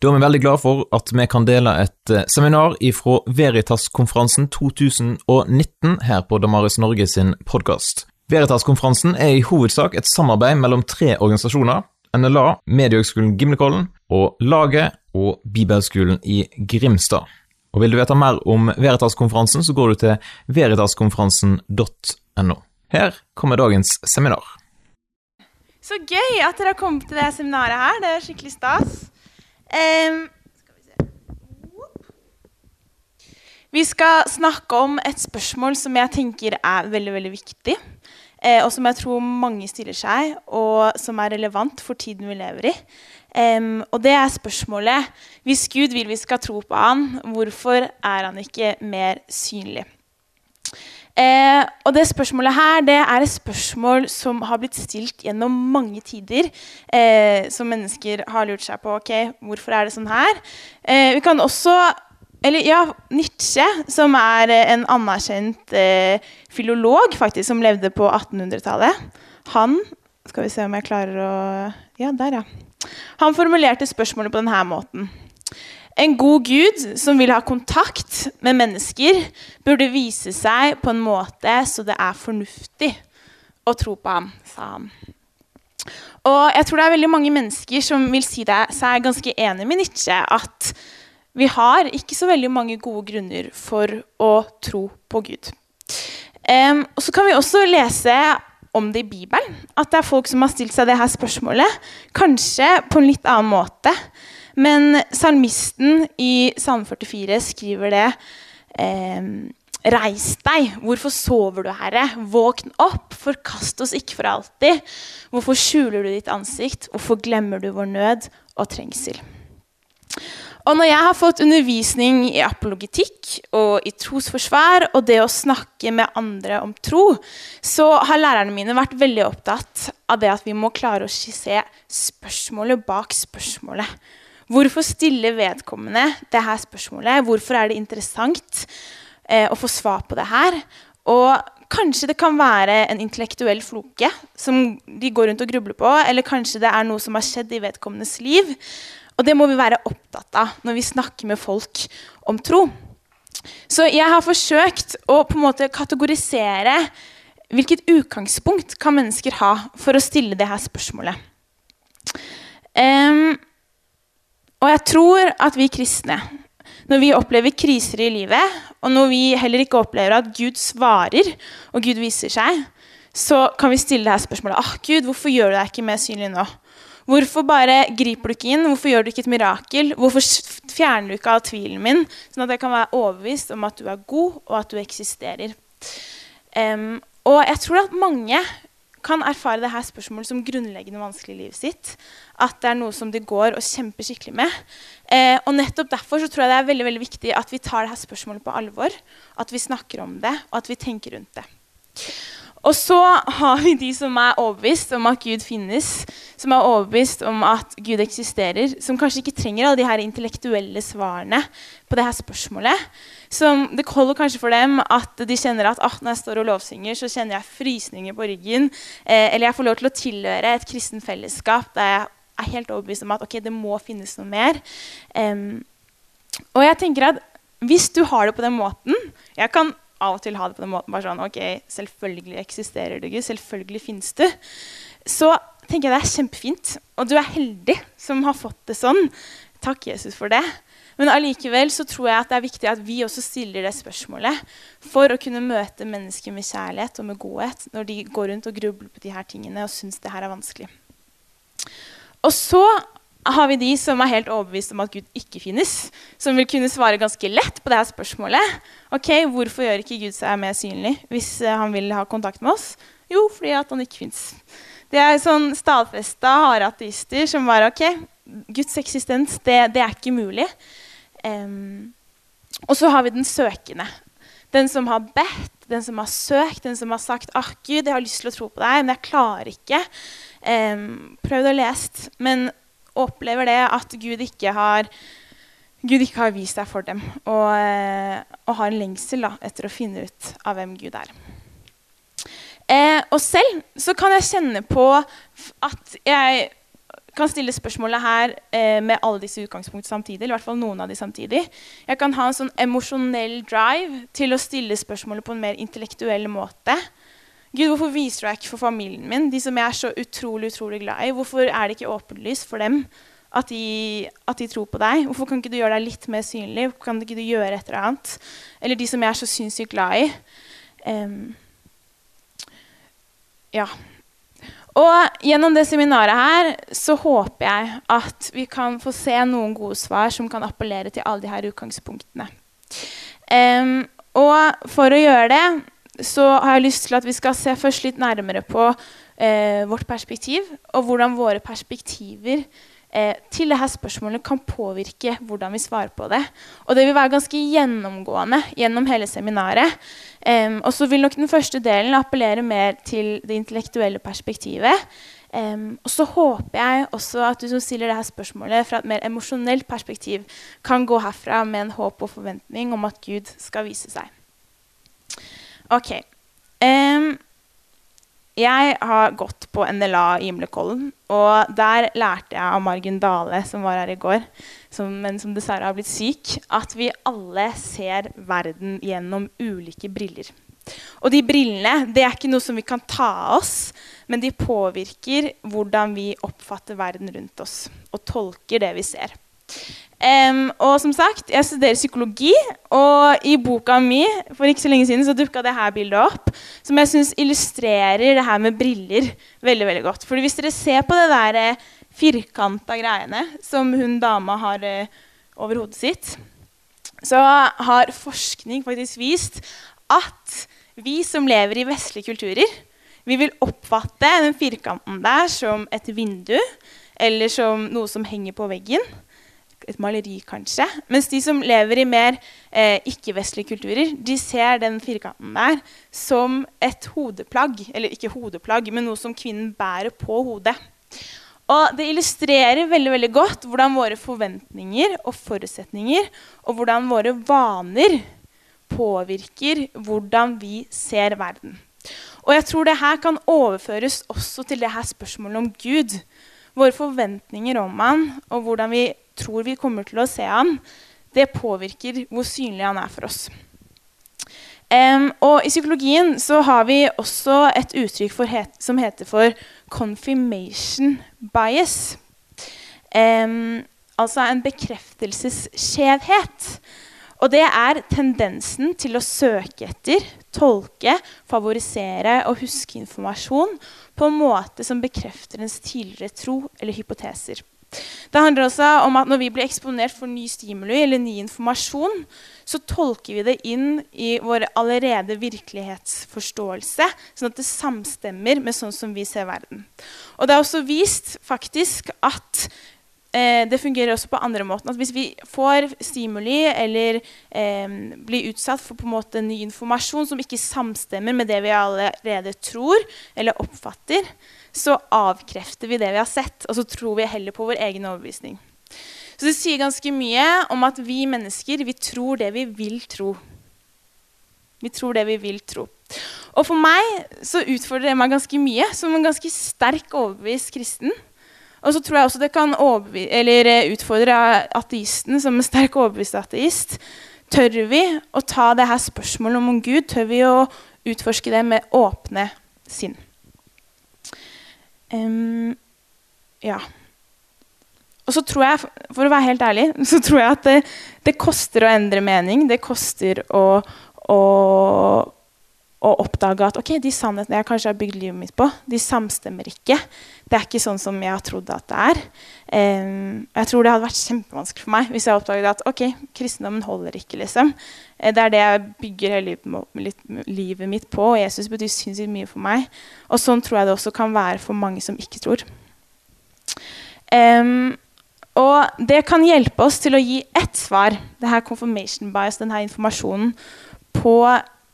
Da er vi veldig glad for at vi kan dele et eh, seminar ifra Veritas-konferansen 2019 her på Damaris Norge sin podkast. Veritas-konferansen er i hovedsak et samarbeid mellom tre organisasjoner, NLA, Mediehøgskolen Gimlekollen og Laget og Bibelskolen i Grimstad. Og Vil du vite mer om Veritas-konferansen, så går du til veritaskonferansen.no. Her kommer dagens seminar. Så gøy at dere har kommet til det seminaret her. Det er skikkelig stas. Um, vi, skal snakke om et spørsmål som jeg tenker er veldig veldig viktig. Eh, og som jeg tror mange stiller seg, og som er relevant for tiden vi lever i. Um, og det er spørsmålet Hvis Gud vil vi skal tro på han, hvorfor er han ikke mer synlig? Eh, og det spørsmålet her det er et spørsmål som har blitt stilt gjennom mange tider. Eh, som mennesker har lurt seg på ok, hvorfor er det sånn her. Eh, vi kan også eller ja, Nietzsche, som er en anerkjent eh, filolog faktisk, som levde på 1800-tallet, han Skal vi se om jeg klarer å Ja, der, ja. Han formulerte spørsmålet på denne måten. En god gud som vil ha kontakt med mennesker, burde vise seg på en måte så det er fornuftig å tro på ham, sa han. Og jeg tror det er veldig mange mennesker som vil si det, seg ganske enig med Nietzsche at vi har ikke så veldig mange gode grunner for å tro på Gud. Um, og Så kan vi også lese om det i Bibelen. At det er folk som har stilt seg det her spørsmålet. Kanskje på en litt annen måte. Men salmisten i Salme 44 skriver det eh, Reis deg, hvorfor sover du, Herre? Våkn opp, forkast oss ikke for alltid. Hvorfor skjuler du ditt ansikt? Hvorfor glemmer du vår nød og trengsel? Og når jeg har fått undervisning i apologitikk og i trosforsvar og det å snakke med andre om tro, så har lærerne mine vært veldig opptatt av det at vi må klare å skissere spørsmålet bak spørsmålet. Hvorfor stiller vedkommende det her spørsmålet? Hvorfor er det interessant eh, å få svar på det her? Og kanskje det kan være en intellektuell floke som de går rundt og grubler på. Eller kanskje det er noe som har skjedd i vedkommendes liv. Og det må vi være opptatt av når vi snakker med folk om tro. Så jeg har forsøkt å på en måte kategorisere hvilket utgangspunkt kan mennesker ha for å stille det her spørsmålet. Um, og jeg tror at vi kristne, når vi opplever kriser i livet, og når vi heller ikke opplever at Gud svarer, og Gud viser seg, så kan vi stille det her spørsmålet ah, Gud, hvorfor gjør du deg ikke mer synlig nå? Hvorfor bare griper du ikke inn? Hvorfor gjør du ikke et mirakel? Hvorfor fjerner du ikke all tvilen min, sånn at jeg kan være overbevist om at du er god, og at du eksisterer? Um, og jeg tror at mange kan erfare dette spørsmålet som grunnleggende vanskelig i livet sitt. At det er noe som de går og kjemper skikkelig med. Eh, og nettopp derfor så tror jeg det er veldig, veldig viktig at vi tar dette spørsmålet på alvor. At vi snakker om det, og at vi tenker rundt det. Og så har vi de som er overbevist om at Gud finnes, som er overbevist om at Gud eksisterer, som kanskje ikke trenger alle de her intellektuelle svarene på det her spørsmålet. Som det holder kanskje for dem at de kjenner at ah, når jeg står og lovsynger, så kjenner jeg frysninger på ryggen. Eh, eller jeg får lov til å tilhøre et kristen fellesskap der jeg er helt overbevist om at okay, det må finnes noe mer. Um, og jeg tenker at hvis du har det på den måten Jeg kan av og til ha det på den måten. bare sånn, ok, Selvfølgelig eksisterer du, Gud. Selvfølgelig finnes du. Så tenker jeg det er kjempefint. Og du er heldig som har fått det sånn. Takk, Jesus, for det. Men allikevel så tror jeg at det er viktig at vi også stiller det spørsmålet for å kunne møte mennesker med kjærlighet og med godhet når de går rundt og grubler på de her tingene og syns det her er vanskelig. Og så har vi de som er helt overbevist om at Gud ikke finnes. Som vil kunne svare ganske lett på det her spørsmålet. Ok, Hvorfor gjør ikke Gud seg mer synlig hvis eh, han vil ha kontakt med oss? Jo, fordi at han ikke fins. Det er sånn stadfesta harde ateister som bare Ok, Guds eksistens, det, det er ikke mulig. Um, og så har vi den søkende. Den som har bedt, den som har søkt, den som har sagt ah, Gud, jeg har lyst til å tro på deg, men jeg klarer ikke. Um, prøvd å lese, men opplever det at Gud ikke har, Gud ikke har vist seg for dem, og, eh, og har en lengsel da, etter å finne ut av hvem Gud er. Eh, og selv så kan jeg kjenne på at jeg kan stille spørsmålet her eh, med alle disse utgangspunkt samtidig. eller i hvert fall noen av de samtidig. Jeg kan ha en sånn emosjonell drive til å stille spørsmålet på en mer intellektuell måte. Gud, hvorfor viser du deg ikke for familien min, de som jeg er så utrolig utrolig glad i? Hvorfor er det ikke åpenlyst for dem at de, at de, tror på deg? Hvorfor kan ikke du gjøre deg litt mer synlig? Hvorfor kan ikke du gjøre et eller annet? Eller de som jeg er så sinnssykt glad i. Um, ja. Og gjennom det seminaret her så håper jeg at vi kan få se noen gode svar som kan appellere til alle de her utgangspunktene. Um, og for å gjøre det så har jeg lyst til at vi skal se først litt nærmere på eh, vårt perspektiv, og hvordan våre perspektiver eh, til dette spørsmålet kan påvirke hvordan vi svarer på det. Og det vil være ganske gjennomgående gjennom hele seminaret. Eh, og så vil nok den første delen appellere mer til det intellektuelle perspektivet. Um, og så håper jeg også at du som stiller dette spørsmålet fra et mer emosjonelt perspektiv, kan gå herfra med en håp og forventning om at Gud skal vise seg. Ok. Um, jeg har gått på NLA i Gimlekollen, og der lærte jeg av Margunn Dale, som var her i går, som, men som dessverre har blitt syk, at vi alle ser verden gjennom ulike briller. Og de brillene det er ikke noe som vi kan ta av oss, men de påvirker hvordan vi oppfatter verden rundt oss og tolker det vi ser. Um, og som sagt, jeg studerer psykologi, og i boka mi for ikke så lenge siden så dukka det bildet opp, som jeg syns illustrerer det her med briller veldig veldig godt. Fordi hvis dere ser på det der eh, firkanta greiene som hun dama har eh, over hodet sitt, så har forskning faktisk vist at vi som lever i vestlige kulturer, vi vil oppfatte den firkanten der som et vindu eller som noe som henger på veggen et maleri, kanskje. Mens de som lever i mer eh, ikke-vestlige kulturer, de ser den firkanten der som et hodeplagg. Eller ikke hodeplagg, men noe som kvinnen bærer på hodet. Og Det illustrerer veldig veldig godt hvordan våre forventninger og forutsetninger og hvordan våre vaner påvirker hvordan vi ser verden. Og jeg tror det her kan overføres også til det her spørsmålet om Gud. Våre forventninger om han, og hvordan vi tror vi kommer til å se han, det påvirker hvor synlig han er for oss. Um, og I psykologien så har vi også et uttrykk het, som heter for confirmation bias. Um, altså en bekreftelsesskjevhet. Og det er tendensen til å søke etter, tolke, favorisere og huske informasjon på en måte som bekrefter ens tidligere tro eller hypoteser. Det handler også om at når vi blir eksponert for ny stimuli eller ny informasjon, så tolker vi det inn i vår allerede virkelighetsforståelse, sånn at det samstemmer med sånn som vi ser verden. Og det er også vist faktisk at eh, det fungerer også på andre måten. At hvis vi får stimuli eller eh, blir utsatt for på en måte ny informasjon som ikke samstemmer med det vi allerede tror eller oppfatter, så avkrefter vi det vi har sett, og så tror vi heller på vår egen overbevisning. Så det sier ganske mye om at vi mennesker vi tror det vi vil tro. Vi tror det vi vil tro. Og for meg så utfordrer det meg ganske mye som en ganske sterk overbevist kristen. Og så tror jeg også det kan eller utfordre ateisten som en sterk overbevist ateist. Tør vi å ta det her spørsmålet om Gud? Tør vi å utforske det med åpne sinn? Ja. Og så tror jeg, for å være helt ærlig, så tror jeg at det, det koster å endre mening. Det koster å, å, å, oppdage at ok, de sannhetene jeg kanskje har bygd livet mitt på, de samstemmer ikke. Det er ikke sånn som jeg har trodd at det er. Um, jeg tror det hadde vært kjempevanskelig for meg hvis jeg oppdaget at ok, kristendommen holder ikke. liksom. Eh, det er det jeg bygger hele livet mitt på, og Jesus betyr sinnssykt mye for meg. Og sånn tror jeg det også kan være for mange som ikke tror. Um, og det kan hjelpe oss til å gi ett svar, det her confirmation bias, denne informasjonen, på,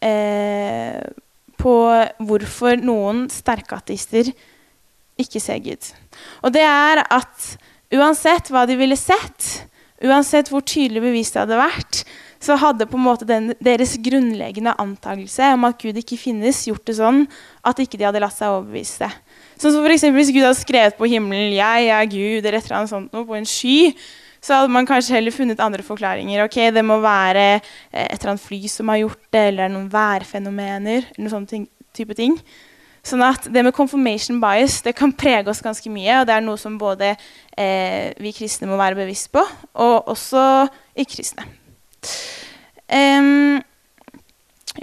eh, på hvorfor noen sterke ateister ikke se Gud. Og det er at uansett hva de ville sett, uansett hvor tydelig bevist det hadde vært, så hadde på en måte den, deres grunnleggende antakelse om at Gud ikke finnes, gjort det sånn at ikke de hadde latt seg overbevise. Sånn som for Hvis Gud hadde skrevet på himmelen 'Jeg er Gud' eller et eller annet sånt noe, på en sky, så hadde man kanskje heller funnet andre forklaringer. Ok, Det må være eh, et eller annet fly som har gjort det, eller noen værfenomener. eller noen sånne ting, type ting. Sånn at det med confirmation bias det kan prege oss ganske mye. Og det er noe som både eh, vi kristne må være bevisst på, og også ikke-kristne. Um,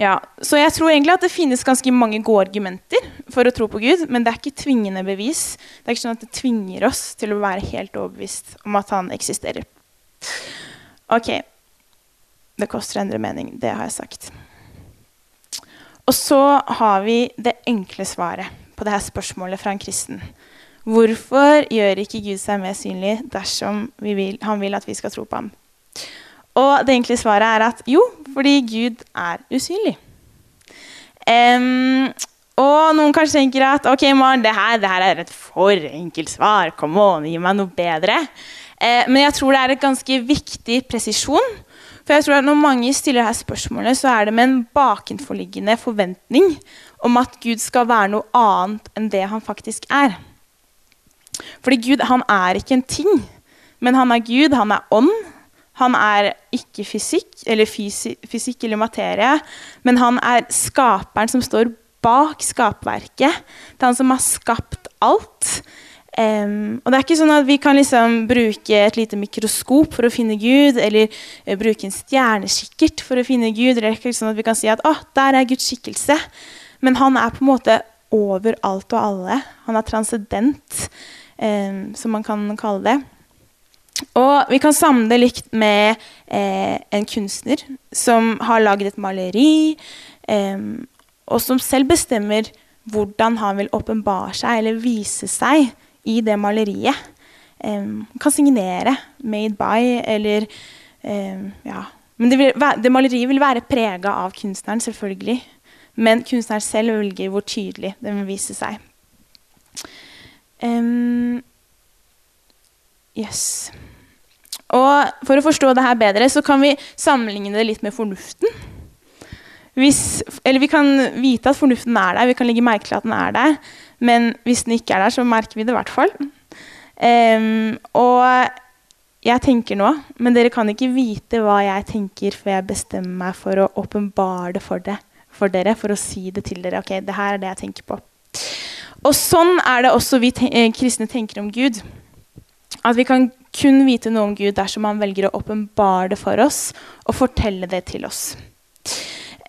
ja, så jeg tror egentlig at det finnes ganske mange gode argumenter for å tro på Gud, men det er ikke tvingende bevis. Det er ikke sånn at det tvinger oss til å være helt overbevist om at han eksisterer. Ok, det koster å endre mening. Det har jeg sagt. Og så har vi det enkle svaret på dette spørsmålet fra en kristen. Hvorfor gjør ikke Gud seg mer synlig dersom vil, han vil at vi skal tro på ham? Og det enkle svaret er at jo, fordi Gud er usynlig. Um, og noen kanskje tenker at ok, Maren, det det her er et for enkelt svar. Kom on, gi meg noe bedre. Uh, men jeg tror det er et ganske viktig presisjon for jeg tror at Når mange stiller her spørsmålet, så er det med en bakenforliggende forventning om at Gud skal være noe annet enn det han faktisk er. Fordi Gud han er ikke en ting, men han er Gud, han er ånd. Han er ikke fysikk eller, fysikk eller materie, men han er skaperen som står bak skapverket. Det er han som har skapt alt. Um, og det er ikke sånn at vi kan liksom bruke et lite mikroskop for å finne Gud, eller uh, bruke en stjernekikkert for å finne Gud. eller ikke sånn at vi kan si at oh, der er Guds skikkelse. Men han er på en måte over alt og alle. Han er transcendent, um, som man kan kalle det. Og vi kan samle det likt med eh, en kunstner som har laget et maleri, eh, og som selv bestemmer hvordan han vil åpenbare seg eller vise seg i det maleriet. Um, kan signere 'Made by' eller um, Ja. Men det, vil, det, maleriet vil være prega av kunstneren, selvfølgelig. Men kunstneren selv velger hvor tydelig den vil vise seg. Um, yes. Og For å forstå det her bedre så kan vi sammenligne det litt med fornuften. Hvis, eller vi kan vite at fornuften er der, vi kan legge merke til at den er der. Men hvis den ikke er der, så merker vi det i hvert fall. Um, og jeg tenker noe, men dere kan ikke vite hva jeg tenker før jeg bestemmer meg for å åpenbare det for, det for, dere, for å si det til dere. Ok, det her er det jeg tenker på. Og sånn er det også vi ten eh, kristne tenker om Gud. At vi kan kun vite noe om Gud dersom han velger å åpenbare det for oss og fortelle det til oss.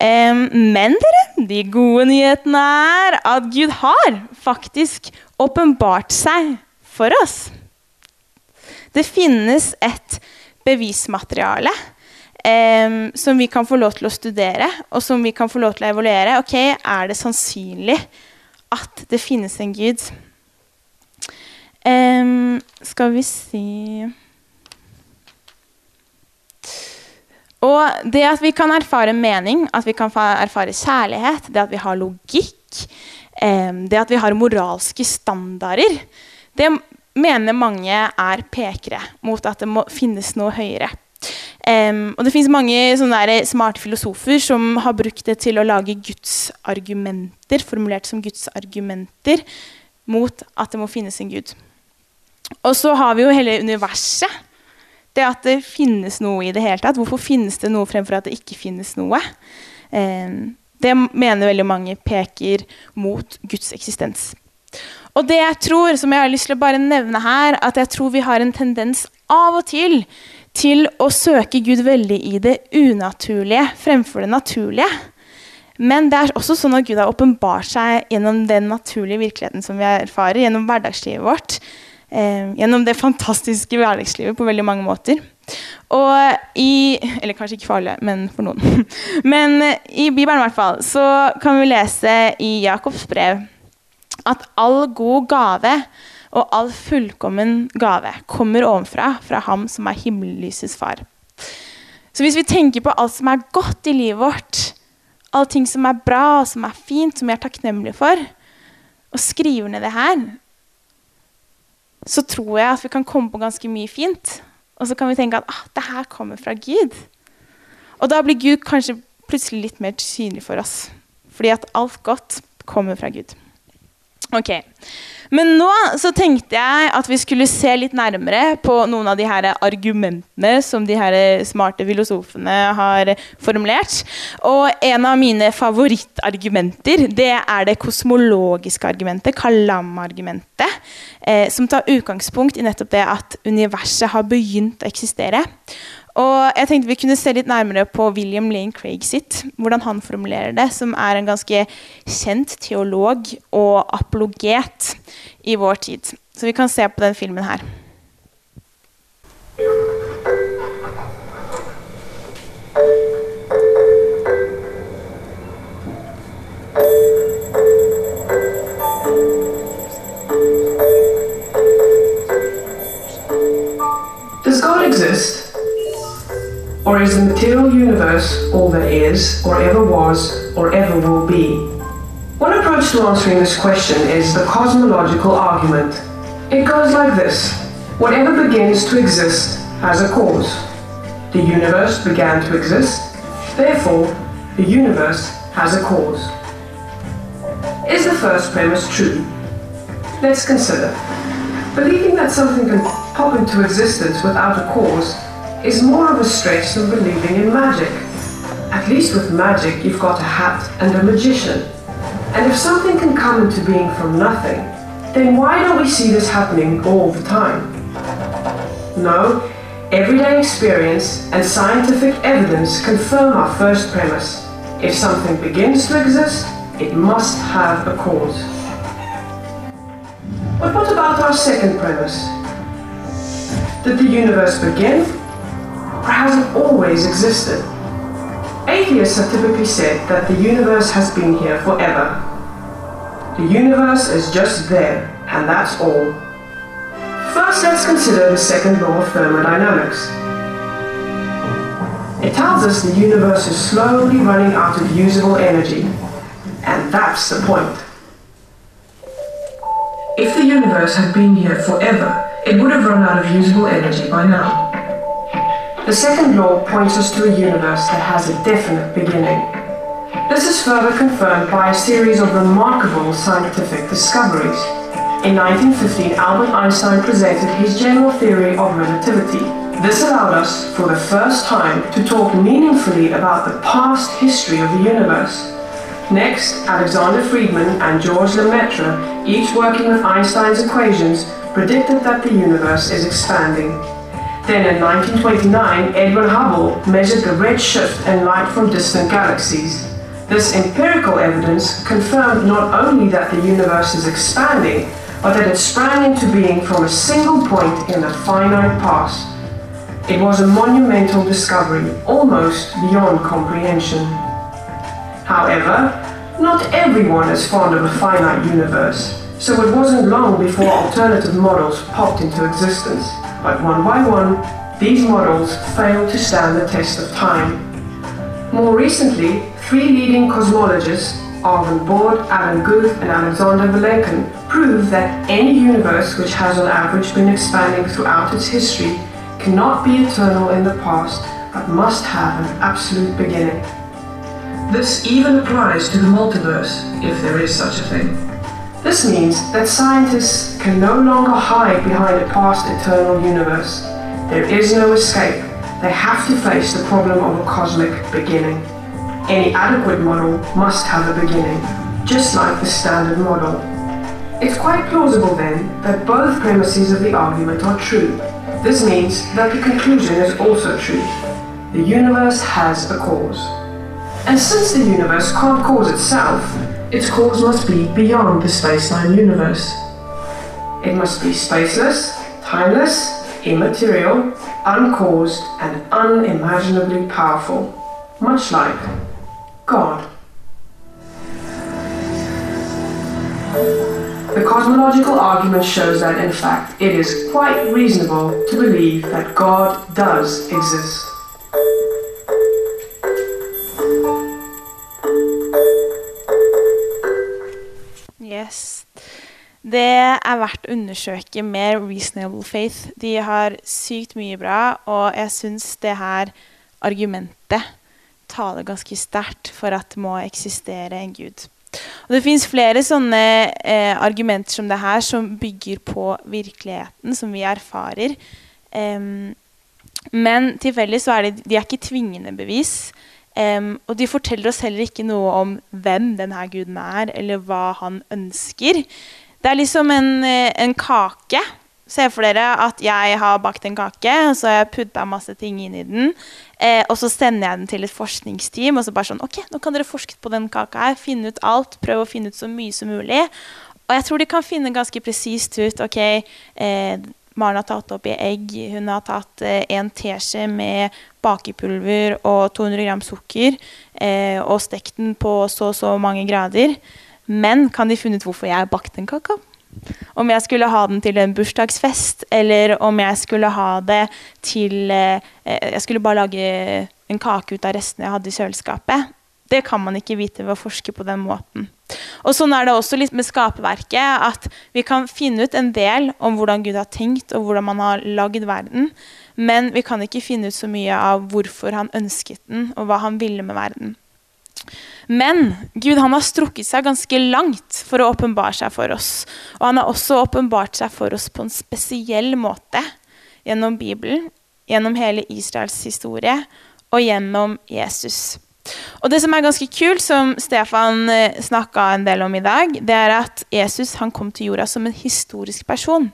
Men dere, de gode nyhetene er at Gud har faktisk åpenbart seg for oss. Det finnes et bevismateriale um, som vi kan få lov til å studere, og som vi kan få lov til å evaluere. Ok, Er det sannsynlig at det finnes en Gud? Um, skal vi si Og det at vi kan erfare mening, at vi kan erfare kjærlighet, det at vi har logikk, det at vi har moralske standarder, det mener mange er pekere mot at det må finnes noe høyere. Og det fins mange smarte filosofer som har brukt det til å lage Guds argumenter, formulert som Guds argumenter, mot at det må finnes en gud. Og så har vi jo hele universet det at det finnes noe i det hele tatt. Hvorfor finnes det noe fremfor at det ikke finnes noe? Eh, det mener veldig mange peker mot Guds eksistens. Og det jeg tror, som jeg har lyst til å bare nevne her, at jeg tror vi har en tendens av og til til å søke Gud veldig i det unaturlige fremfor det naturlige. Men det er også sånn at Gud har åpenbart seg gjennom den naturlige virkeligheten som vi erfarer, gjennom hverdagslivet vårt gjennom det fantastiske hverdagslivet på veldig mange måter. Og i Eller kanskje ikke alle, men for noen. Men i Bibelen i hvert fall, så kan vi lese i Jakobs brev at all god gave og all fullkommen gave kommer ovenfra, fra ham som er himmellysets far. Så hvis vi tenker på alt som er godt i livet vårt, alle ting som er bra, som er fint, som vi er takknemlige for, og skriver ned det her, så tror jeg at vi kan komme på ganske mye fint. Og så kan vi tenke at ah, det her kommer fra Gud. Og da blir Gud kanskje plutselig litt mer synlig for oss. Fordi at alt godt kommer fra Gud. Ok, Men nå så tenkte jeg at vi skulle se litt nærmere på noen av de her argumentene som de her smarte filosofene har formulert. Og en av mine favorittargumenter det er det kosmologiske argumentet, Kalam-argumentet, eh, som tar utgangspunkt i nettopp det at universet har begynt å eksistere. Og jeg tenkte vi kunne se litt nærmere på William Lane Craig sitt, hvordan han formulerer det, som er en ganske kjent teolog og apologet i vår tid. Så vi kan se på den filmen her. Or is the material universe all that is, or ever was, or ever will be? One approach to answering this question is the cosmological argument. It goes like this Whatever begins to exist has a cause. The universe began to exist, therefore, the universe has a cause. Is the first premise true? Let's consider. Believing that something can pop into existence without a cause is more of a stretch than believing in magic. At least with magic, you've got a hat and a magician. And if something can come into being from nothing, then why don't we see this happening all the time? No, everyday experience and scientific evidence confirm our first premise. If something begins to exist, it must have a cause. But what about our second premise? Did the universe begin or has always existed? Atheists have typically said that the universe has been here forever. The universe is just there, and that's all. First, let's consider the second law of thermodynamics. It tells us the universe is slowly running out of usable energy, and that's the point. If the universe had been here forever, it would have run out of usable energy by now. The second law points us to a universe that has a definite beginning. This is further confirmed by a series of remarkable scientific discoveries. In 1915, Albert Einstein presented his general theory of relativity. This allowed us, for the first time, to talk meaningfully about the past history of the universe. Next, Alexander Friedman and Georges Lemaitre, each working with Einstein's equations, predicted that the universe is expanding. Then in 1929, Edwin Hubble measured the red shift in light from distant galaxies. This empirical evidence confirmed not only that the universe is expanding, but that it sprang into being from a single point in the finite past. It was a monumental discovery, almost beyond comprehension. However, not everyone is fond of a finite universe, so it wasn't long before alternative models popped into existence. But one by one, these models failed to stand the test of time. More recently, three leading cosmologists, Arvin Bohr, Alan Guth, and Alexander Vilenkin, proved that any universe which has on average been expanding throughout its history cannot be eternal in the past, but must have an absolute beginning. This even applies to the multiverse, if there is such a thing. This means that scientists can no longer hide behind a past eternal universe. There is no escape. They have to face the problem of a cosmic beginning. Any adequate model must have a beginning, just like the standard model. It's quite plausible then that both premises of the argument are true. This means that the conclusion is also true. The universe has a cause. And since the universe can't cause itself, its cause must be beyond the space-time universe. It must be spaceless, timeless, immaterial, uncaused, and unimaginably powerful, much like God. The cosmological argument shows that, in fact, it is quite reasonable to believe that God does exist. Yes. Det er verdt å undersøke mer Reasonable Faith. De har sykt mye bra, og jeg syns det her argumentet taler ganske sterkt for at det må eksistere en gud. Og Det fins flere sånne eh, argumenter som det her, som bygger på virkeligheten, som vi erfarer. Um, men tilfeldig så er de, de er ikke tvingende bevis. Um, og de forteller oss heller ikke noe om hvem denne guden er, eller hva han ønsker. Det er liksom en, eh, en kake. Se for dere at jeg har bakt en kake, og så har jeg putta masse ting inn i den. Eh, og så sender jeg den til et forskningsteam, og så bare sånn Ok, nå kan dere forske på den kaka her. Finne ut alt. Prøve å finne ut så mye som mulig. Og jeg tror de kan finne ganske presist ut Ok, eh, Maren har tatt oppi egg. Hun har tatt eh, en teskje med bakepulver og 200 gram sukker eh, og stekt den på så og så mange grader. Men kan de funnet hvorfor jeg har bakt en kaka? Om jeg skulle ha den til en bursdagsfest, eller om jeg skulle ha det til eh, Jeg skulle bare lage en kake ut av restene jeg hadde i kjøleskapet. Det kan man ikke vite ved å forske på den måten. Og Sånn er det også litt med skaperverket. At vi kan finne ut en del om hvordan Gud har tenkt og hvordan man har lagd verden. Men vi kan ikke finne ut så mye av hvorfor han ønsket den, og hva han ville med verden. Men Gud han har strukket seg ganske langt for å åpenbare seg for oss. Og han har også åpenbart seg for oss på en spesiell måte gjennom Bibelen, gjennom hele Israels historie og gjennom Jesus. Og det som er ganske kult, som Stefan eh, snakka en del om i dag, det er at Jesus han kom til jorda som en historisk person.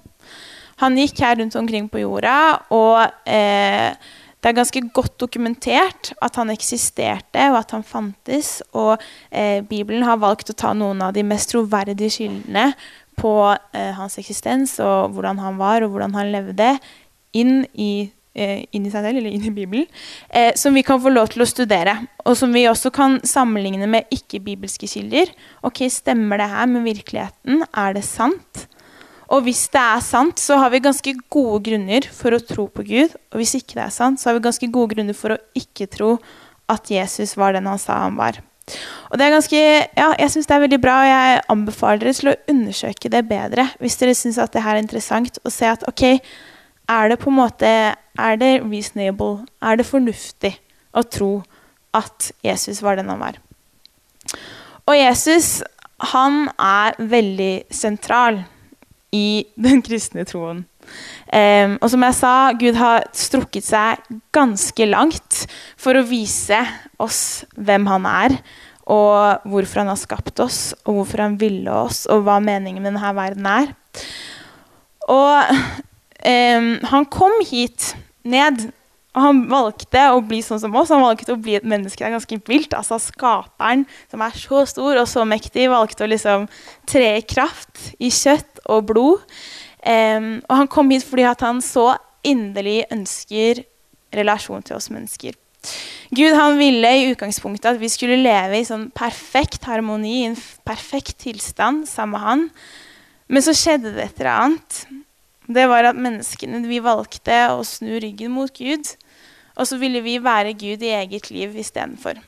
Han gikk her rundt omkring på jorda, og eh, det er ganske godt dokumentert at han eksisterte, og at han fantes. Og eh, Bibelen har valgt å ta noen av de mest troverdige kildene på eh, hans eksistens og hvordan han var, og hvordan han levde, inn i inn i seg selv, eller inn i Bibelen, eh, som vi kan få lov til å studere. Og som vi også kan sammenligne med ikke-bibelske kilder. Ok, Stemmer det her med virkeligheten? Er det sant? Og hvis det er sant, så har vi ganske gode grunner for å tro på Gud. Og hvis ikke det er sant, så har vi ganske gode grunner for å ikke tro at Jesus var den han sa han var. Og det er ganske, ja, Jeg syns det er veldig bra, og jeg anbefaler dere til å undersøke det bedre hvis dere syns det her er interessant, og se at ok, er det på en måte er det reasonable, er det fornuftig å tro at Jesus var den han var? Og Jesus han er veldig sentral i den kristne troen. Um, og som jeg sa, Gud har strukket seg ganske langt for å vise oss hvem han er, og hvorfor han har skapt oss, og hvorfor han ville oss, og hva meningen med denne verden er. Og um, han kom hit ned. Og han valgte å bli sånn som oss. Han valgte å bli et menneske det er ganske vilt. Altså Skaperen, som er så stor og så mektig, valgte å liksom tre i kraft i kjøtt og blod. Um, og han kom hit fordi han så inderlig ønsker relasjon til oss mennesker. Gud han ville i utgangspunktet at vi skulle leve i sånn perfekt harmoni, i en perfekt tilstand sammen med han. Men så skjedde det et eller annet det var at menneskene vi valgte å snu ryggen mot Gud. Og så ville vi være Gud i eget liv istedenfor.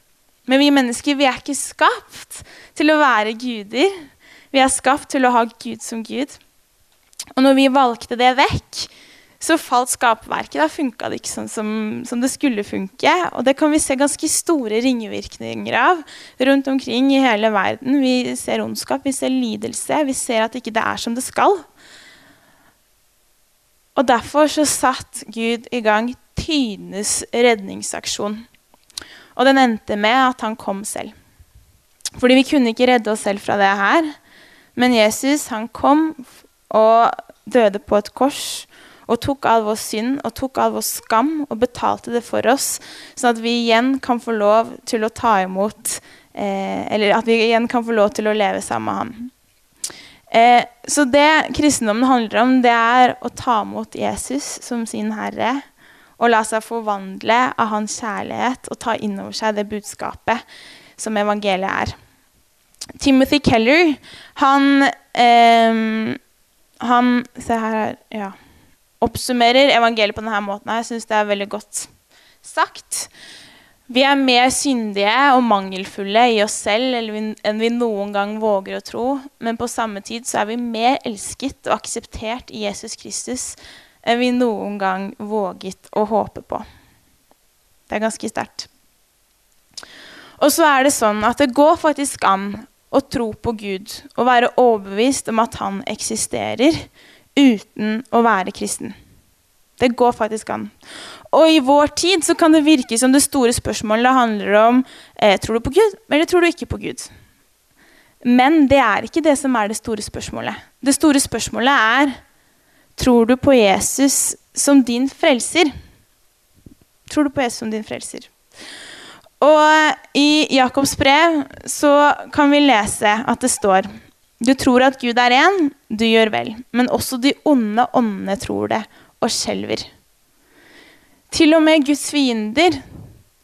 Men vi mennesker vi er ikke skapt til å være guder. Vi er skapt til å ha Gud som Gud. Og når vi valgte det vekk, så falt skaperverket. Da funka det ikke sånn som, som, det skulle funke. Og det kan vi se ganske store ringvirkninger av rundt omkring i hele verden. Vi ser ondskap, vi ser lidelse, vi ser at ikke det er som det skal. Og derfor så satt Gud i gang tidenes redningsaksjon. Og den endte med at han kom selv. Fordi vi kunne ikke redde oss selv fra det her. Men Jesus han kom og døde på et kors og tok all vår synd og tok all vår skam og betalte det for oss, sånn at vi igjen kan få lov til å ta imot eh, Eller at vi igjen kan få lov til å leve sammen med ham. Eh, så det kristendommen handler om, det er å ta imot Jesus som sin herre. Og la seg forvandle av hans kjærlighet og ta inn over seg det budskapet som evangeliet er. Timothy Keller, han, eh, han Se her, ja. Oppsummerer evangeliet på denne måten. Jeg syns det er veldig godt sagt. Vi er mer syndige og mangelfulle i oss selv enn vi noen gang våger å tro. Men på samme tid så er vi mer elsket og akseptert i Jesus Kristus enn vi noen gang våget å håpe på. Det er ganske sterkt. Og så er det sånn at det går faktisk an å tro på Gud og være overbevist om at han eksisterer, uten å være kristen. Det går faktisk an. Og i vår tid så kan det virke som det store spørsmålet handler om eh, tror du på Gud, eller tror du ikke på Gud. Men det er ikke det som er det store spørsmålet. Det store spørsmålet er tror du på Jesus som din frelser. Tror du på Jesus som din frelser? Og i Jakobs brev så kan vi lese at det står Du tror at Gud er én, du gjør vel. Men også de onde åndene tror det og skjelver. Til og med Guds fiender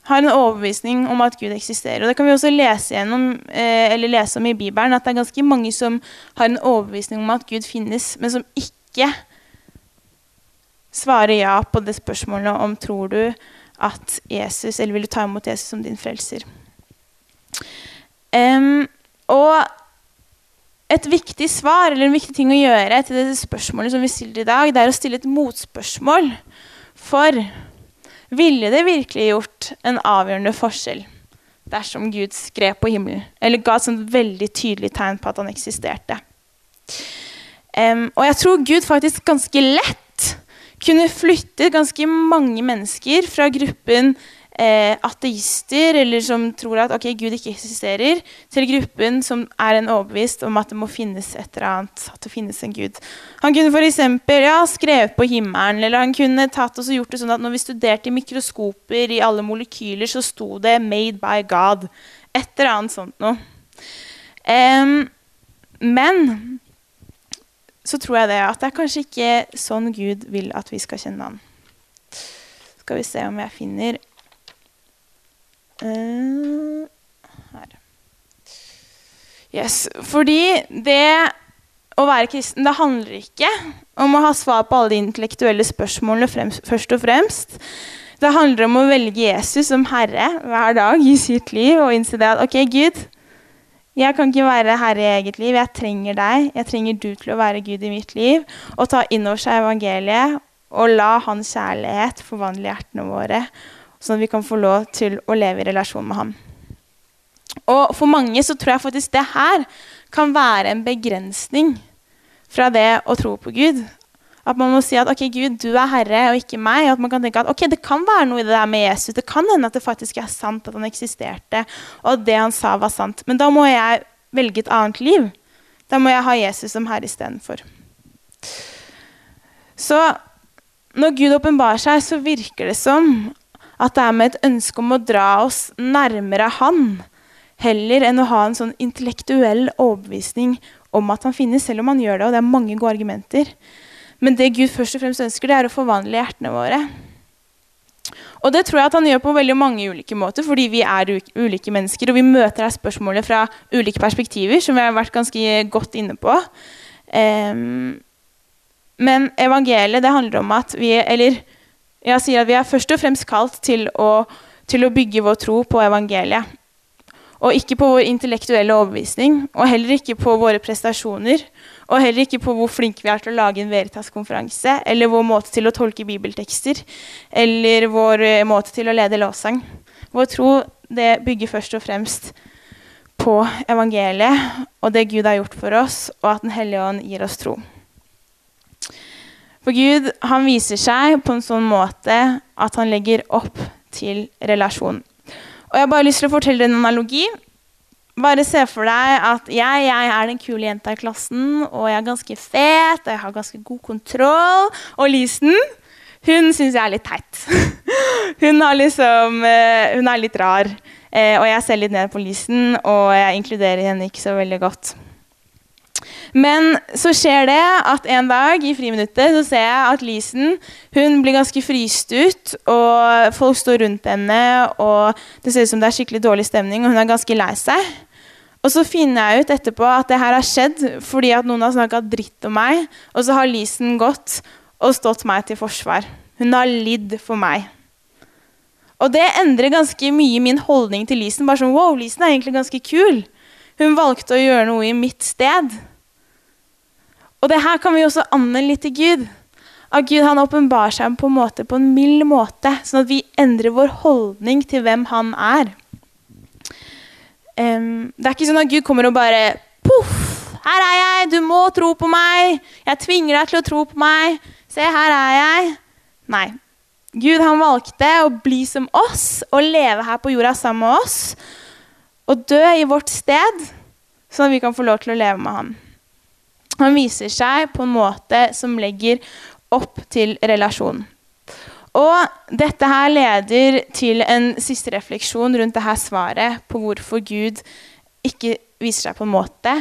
har en overbevisning om at Gud eksisterer. Og Det kan vi også lese, gjennom, eh, lese om i Bibelen, at det er ganske mange som har en overbevisning om at Gud finnes, men som ikke svarer ja på det spørsmålet om tror du at Jesus, eller vil du ta imot Jesus som din frelser. Um, og et viktig svar eller en viktig ting å gjøre til det spørsmålet som vi stiller i dag, det er å stille et motspørsmål. For ville det virkelig gjort en avgjørende forskjell dersom Gud skrev på himmelen? Eller ga et sånt veldig tydelig tegn på at han eksisterte? Um, og jeg tror Gud faktisk ganske lett kunne flytte ganske mange mennesker fra gruppen eh, ateister, eller som tror at okay, Gud ikke eksisterer, til gruppen som er en overbevist om at det må finnes et eller annet, at det finnes en Gud. Han kunne f.eks. Ja, skrevet på himmelen, eller han kunne tatt oss og gjort det sånn at når vi studerte mikroskoper i alle molekyler, så sto det 'Made by God'. Et eller annet sånt noe. Um, men så tror jeg det at det er kanskje ikke sånn Gud vil at vi skal kjenne Han. Skal vi se om jeg finner Her. Yes. Fordi det å være kristen det handler ikke om å ha svar på alle de intellektuelle spørsmålene fremst, først og fremst. Det handler om å velge Jesus som herre hver dag i sitt liv og innse det at ok, Gud, jeg kan ikke være herre i eget liv. Jeg trenger deg. Jeg trenger du til å være Gud i mitt liv. Og ta inn over seg evangeliet og la hans kjærlighet forvandle hjertene våre, sånn at vi kan få lov til å leve i relasjon med ham. Og for mange så tror jeg faktisk det her kan være en begrensning fra det å tro på Gud. At man må si at ok, Gud, du er herre og ikke meg. Og at man kan tenke at ok, det kan være noe i det der med Jesus. Det kan hende at det faktisk er sant at han eksisterte, og at det han sa, var sant. Men da må jeg velge et annet liv. Da må jeg ha Jesus som herre istedenfor. Så når Gud åpenbarer seg, så virker det som at det er med et ønske om å dra oss nærmere Han, heller enn å ha en sånn intellektuell overbevisning om at han finnes, selv om han gjør det, og det er mange gode argumenter. Men det Gud først og fremst ønsker, det er å forvandle hjertene våre. Og det tror jeg at han gjør på veldig mange ulike måter, fordi vi er ulike mennesker, og vi møter her spørsmålet fra ulike perspektiver, som vi har vært ganske godt inne på. Um, men evangeliet, det handler om at vi Eller jeg sier at vi er først og fremst kalt til å, til å bygge vår tro på evangeliet. Og ikke på vår intellektuelle overbevisning, og heller ikke på våre prestasjoner. Og heller ikke på hvor flinke vi er til å lage en Veritas-konferanse, eller vår måte til å tolke bibeltekster, eller vår eh, måte til å lede lovsang. Vår tro det bygger først og fremst på evangeliet og det Gud har gjort for oss, og at Den hellige ånd gir oss tro. For Gud han viser seg på en sånn måte at han legger opp til relasjon. Og Jeg har bare lyst til å fortelle en analogi. Bare se for deg at jeg, jeg, er den kule jenta i klassen, og jeg er ganske fet, og jeg har ganske god kontroll. Og Lisen, hun syns jeg er litt teit. Hun, liksom, eh, hun er litt rar. Eh, og jeg ser litt ned på Lisen, og jeg inkluderer henne ikke så veldig godt. Men så skjer det at en dag i friminuttet så ser jeg at Lisen hun blir ganske fryst ut. og Folk står rundt henne, og det ser ut som det er skikkelig dårlig stemning. Og hun er ganske lei seg. Og så finner jeg ut etterpå at det her har skjedd fordi at noen har snakka dritt om meg. Og så har Lisen gått og stått meg til forsvar. Hun har lidd for meg. Og det endrer ganske mye min holdning til Lisen. Bare sånn, wow, Lisen er egentlig ganske kul. Hun valgte å gjøre noe i mitt sted. Og det her kan vi også anmelde litt til Gud. At Gud han åpenbarer seg på en måte på en mild måte, sånn at vi endrer vår holdning til hvem han er. Um, det er ikke sånn at Gud kommer og bare Poff! Her er jeg! Du må tro på meg! Jeg tvinger deg til å tro på meg! Se, her er jeg! Nei. Gud han valgte å bli som oss og leve her på jorda sammen med oss. Og dø i vårt sted, sånn at vi kan få lov til å leve med ham. Han viser seg på en måte som legger opp til relasjon. Og dette her leder til en siste refleksjon rundt dette svaret på hvorfor Gud ikke viser seg på en måte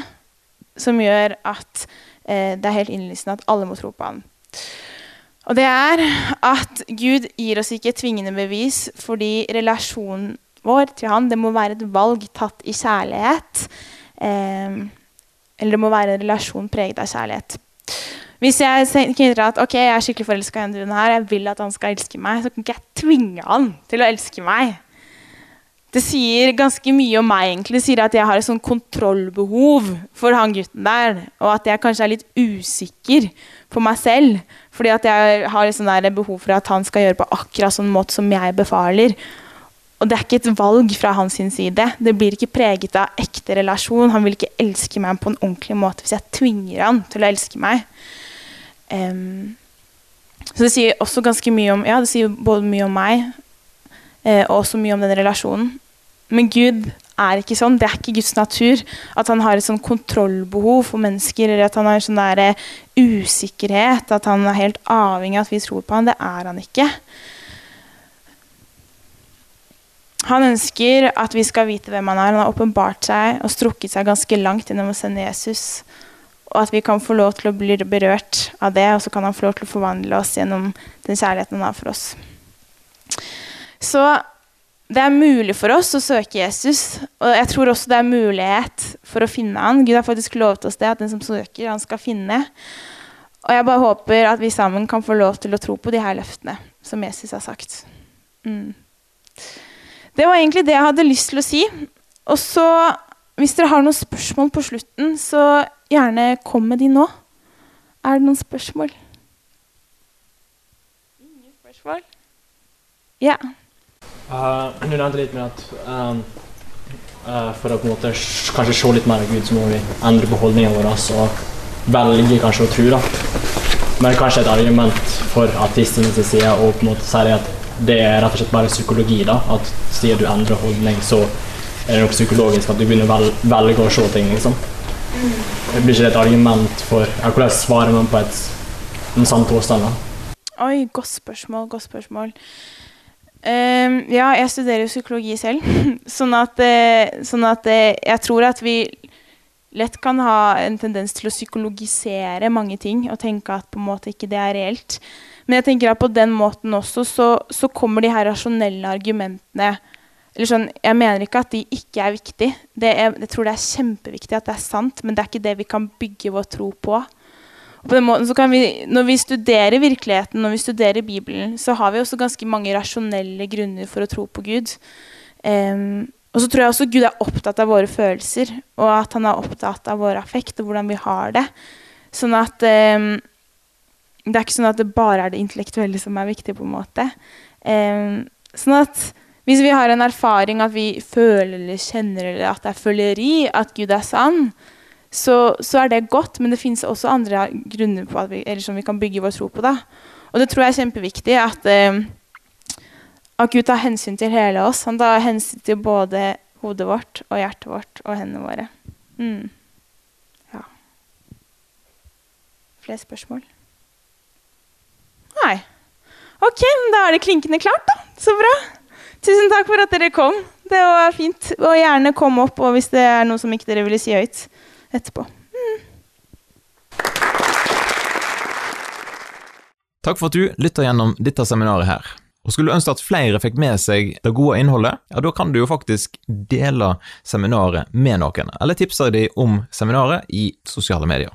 som gjør at eh, det er helt innlysende at alle må tro på ham. Og det er at Gud gir oss ikke tvingende bevis fordi relasjonen vår til han, det må være et valg tatt i kjærlighet. Eh, eller det må være en relasjon preget av kjærlighet. Hvis jeg tenker at ok, jeg er skikkelig forelska i denne duen her, jeg vil at han skal elske meg, så kan ikke jeg tvinge han til å elske meg. Det sier ganske mye om meg. egentlig. Det sier at jeg har et sånn kontrollbehov for han gutten der. Og at jeg kanskje er litt usikker på meg selv. Fordi at jeg har et sånn behov for at han skal gjøre på akkurat sånn måte som jeg befaler. Og det er ikke et valg fra hans side. Det blir ikke preget av ekte relasjon. Han vil ikke elske meg på en ordentlig måte hvis jeg tvinger han til å elske meg. Um, så det sier også ganske mye om Ja, det sier både mye om meg eh, og også mye om den relasjonen. Men Gud er ikke sånn. Det er ikke Guds natur at han har et sånn kontrollbehov for mennesker, eller at han har en sånn der usikkerhet, at han er helt avhengig av at vi tror på han. Det er han ikke. Han ønsker at vi skal vite hvem han er. Han har åpenbart seg og strukket seg ganske langt gjennom å sende Jesus. Og at vi kan få lov til å bli berørt av det, og så kan han få lov til å forvandle oss gjennom den kjærligheten han har for oss. Så det er mulig for oss å søke Jesus, og jeg tror også det er mulighet for å finne han. Gud har faktisk lovet oss det, at den som søker, han skal finne. Og jeg bare håper at vi sammen kan få lov til å tro på de her løftene som Jesus har sagt. Mm. Det var egentlig det jeg hadde lyst til å si. Og så, hvis dere har noen spørsmål på slutten, så gjerne kom med de nå. Er det noen spørsmål? Ingen spørsmål? Ja. Uh, du nevnte litt med at um, uh, for å på en måte kanskje se litt mer av Gud, så må vi endre på holdningene våre og velge kanskje å tro. da. Men kanskje et argument for artistenes side å på en måte si at det er rett og slett bare psykologi. da, At siden du endrer holdning, så er det noe psykologisk at du begynner å vel, velge å se ting. liksom. Det blir ikke det et argument for ja, Hvordan svarer man på et, en sann påstand? Oi, godt spørsmål. Godt spørsmål. Um, ja, jeg studerer jo psykologi selv, sånn at, uh, sånn at uh, jeg tror at vi lett kan ha en tendens til å psykologisere mange ting og tenke at på en måte ikke det er reelt. Men jeg tenker at på den måten også så, så kommer de her rasjonelle argumentene eller sånn, Jeg mener ikke at de ikke er viktige. Er, jeg tror det er kjempeviktig at det er sant, men det er ikke det vi kan bygge vår tro på. Og på den måten så kan vi, Når vi studerer virkeligheten, når vi studerer Bibelen, så har vi også ganske mange rasjonelle grunner for å tro på Gud. Um, og så tror jeg også Gud er opptatt av våre følelser, og at han er opptatt av vår affekt og hvordan vi har det. Sånn at um, Det er ikke sånn at det bare er det intellektuelle som er viktig. på en måte. Um, sånn at hvis vi har en erfaring at vi føler eller kjenner eller at det er føleri, at Gud er sann, så, så er det godt. Men det fins også andre grunner vi, som vi kan bygge vår tro på. da. Og det tror jeg er kjempeviktig. at um, at Gud tar hensyn til hele oss. Han tar hensyn til både hodet vårt og hjertet vårt og hendene våre. Mm. Ja. Flere spørsmål? Nei. Ok, da er det klinkende klart, da. Så bra. Tusen takk for at dere kom. Det var fint. Og gjerne kom opp og hvis det er noe som ikke dere ville si høyt etterpå. Mm. Takk for at du lytter gjennom dette seminaret her. Og Skulle du ønske at flere fikk med seg det gode innholdet, ja, da kan du jo faktisk dele seminaret med noen, eller tipse dem om seminaret i sosiale medier.